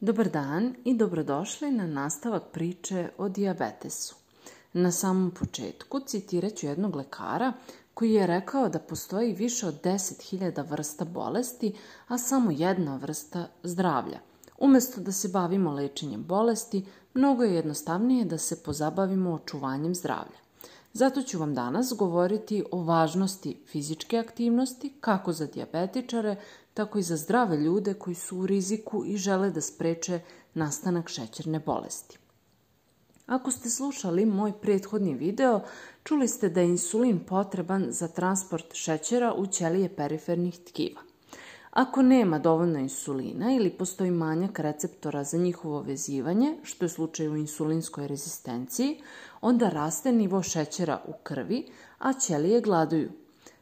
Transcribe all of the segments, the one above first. Dobar dan i dobrodošli na nastavak priče o dijabetesu. Na samom početku citirat ću jednog lekara koji je rekao da postoji više od 10.000 vrsta bolesti, a samo jedna vrsta zdravlja. Umesto da se bavimo lečenjem bolesti, mnogo je jednostavnije da se pozabavimo očuvanjem zdravlja. Zato ću vam danas govoriti o važnosti fizičke aktivnosti kako za dijabetičare, tako i za zdrave ljude koji su u riziku i žele da spreče nastanak šećerne bolesti. Ako ste slušali moj prethodni video, čuli ste da je insulin potreban za transport šećera u ćelije perifernih tkiva. Ako nema dovoljno insulina ili postoji manjak receptora za njihovo vezivanje, što je slučaj u insulinskoj rezistenciji, onda raste nivo šećera u krvi, a ćelije gladuju,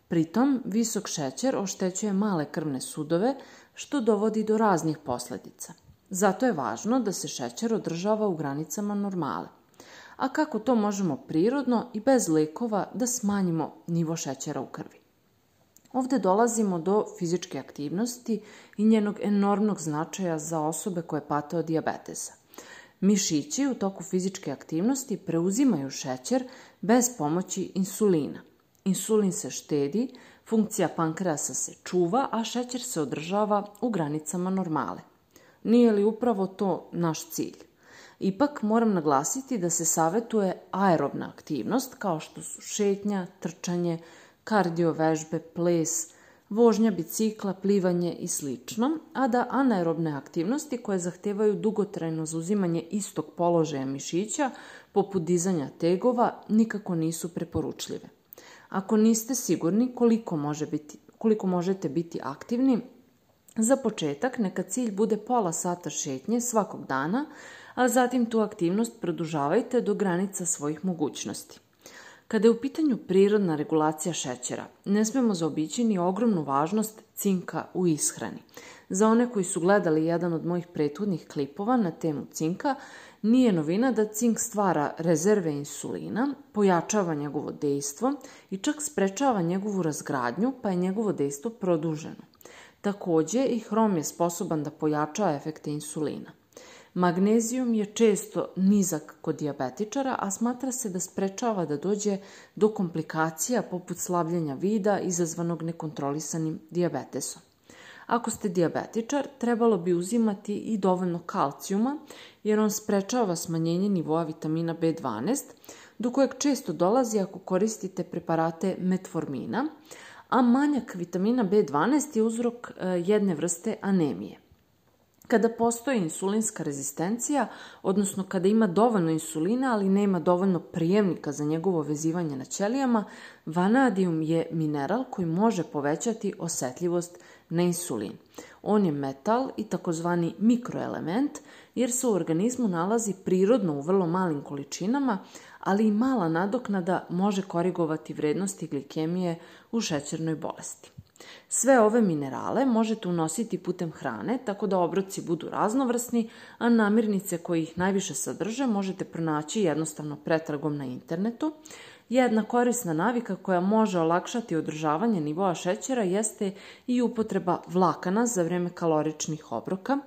Pritom, visok šećer oštećuje male krvne sudove, što dovodi do raznih posljedica. Zato je važno da se šećer održava u granicama normale. A kako to možemo prirodno i bez lekova da smanjimo nivo šećera u krvi? Ovdje dolazimo do fizičke aktivnosti i njenog enormnog značaja za osobe koje pate od dijabetesa. Mišići u toku fizičke aktivnosti preuzimaju šećer bez pomoći insulina – Insulin se štedi, funkcija pankreasa se čuva, a šećer se održava u granicama normale. Nije li upravo to naš cilj? Ipak moram naglasiti da se savjetuje aerobna aktivnost kao što su šetnja, trčanje, kardiovežbe, ples, vožnja bicikla, plivanje i sl. a da anaerobne aktivnosti koje zahtevaju dugotrajno zauzimanje istog položaja mišića, poput dizanja tegova, nikako nisu preporučljive. Ako niste sigurni koliko, može biti, koliko možete biti aktivni, za početak neka cilj bude pola sata šetnje svakog dana, a zatim tu aktivnost produžavajte do granica svojih mogućnosti. Kada je u pitanju prirodna regulacija šećera, ne smemo zaobići ni ogromnu važnost cinka u ishrani. Za one koji su gledali jedan od mojih prethodnih klipova na temu cinka, nije novina da cink stvara rezerve insulina, pojačava njegovo dejstvo i čak sprečava njegovu razgradnju, pa je njegovo dejstvo produženo. Takođe i hrom je sposoban da pojača efekte insulina. Magnezijum je često nizak kod dijabetičara, a smatra se da sprečava da dođe do komplikacija poput slabljenja vida izazvanog nekontrolisanim dijabetesom. Ako ste diabetičar, trebalo bi uzimati i dovoljno kalcijuma, jer on sprečava smanjenje nivoa vitamina B12, do kojeg često dolazi ako koristite preparate metformina, a manjak vitamina B12 je uzrok e, jedne vrste anemije. Kada postoji insulinska rezistencija, odnosno kada ima dovoljno insulina, ali nema dovoljno prijemnika za njegovo vezivanje na ćelijama, vanadijum je mineral koji može povećati osjetljivost na insulin. On je metal i takozvani mikroelement jer se u organizmu nalazi prirodno u vrlo malim količinama, ali i mala nadoknada može korigovati vrednosti glikemije u šećernoj bolesti. Sve ove minerale možete unositi putem hrane, tako da obroci budu raznovrsni, a namirnice koje ih najviše sadrže možete pronaći jednostavno pretragom na internetu. Jedna korisna navika koja može olakšati održavanje nivoa šećera jeste i upotreba vlakana za vrijeme kaloričnih obroka,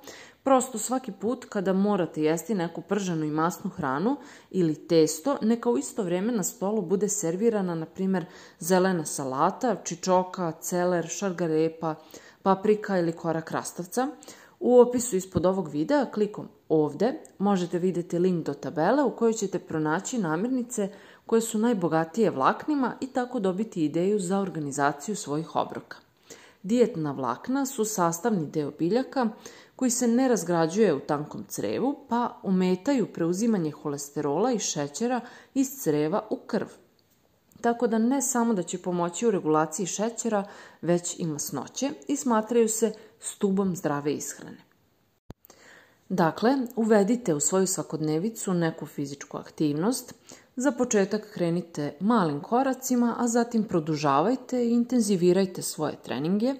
Prosto svaki put kada morate jesti neku prženu i masnu hranu ili testo, neka u isto vrijeme na stolu bude servirana, na primjer, zelena salata, čičoka, celer, šargarepa, paprika ili kora krastavca. U opisu ispod ovog videa klikom ovdje možete vidjeti link do tabele u kojoj ćete pronaći namirnice koje su najbogatije vlaknima i tako dobiti ideju za organizaciju svojih obroka. Dijetna vlakna su sastavni deo biljaka koji se ne razgrađuje u tankom crevu, pa ometaju preuzimanje holesterola i šećera iz creva u krv. Tako da ne samo da će pomoći u regulaciji šećera, već i masnoće i smatraju se stubom zdrave ishrane. Dakle, uvedite u svoju svakodnevicu neku fizičku aktivnost, za početak krenite malim koracima, a zatim produžavajte i intenzivirajte svoje treninge.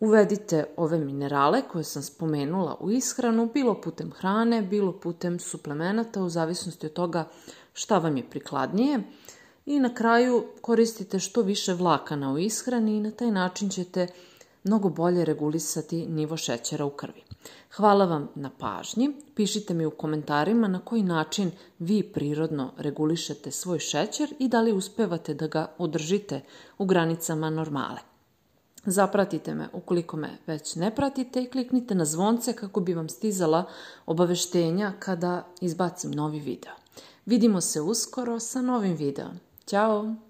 Uvedite ove minerale koje sam spomenula u ishranu, bilo putem hrane, bilo putem suplemenata, u zavisnosti od toga šta vam je prikladnije. I na kraju koristite što više vlakana u ishrani i na taj način ćete mnogo bolje regulisati nivo šećera u krvi. Hvala vam na pažnji. Pišite mi u komentarima na koji način vi prirodno regulišete svoj šećer i da li uspevate da ga održite u granicama normale. Zapratite me ukoliko me već ne pratite i kliknite na zvonce kako bi vam stizala obaveštenja kada izbacim novi video. Vidimo se uskoro sa novim videom. Ćao!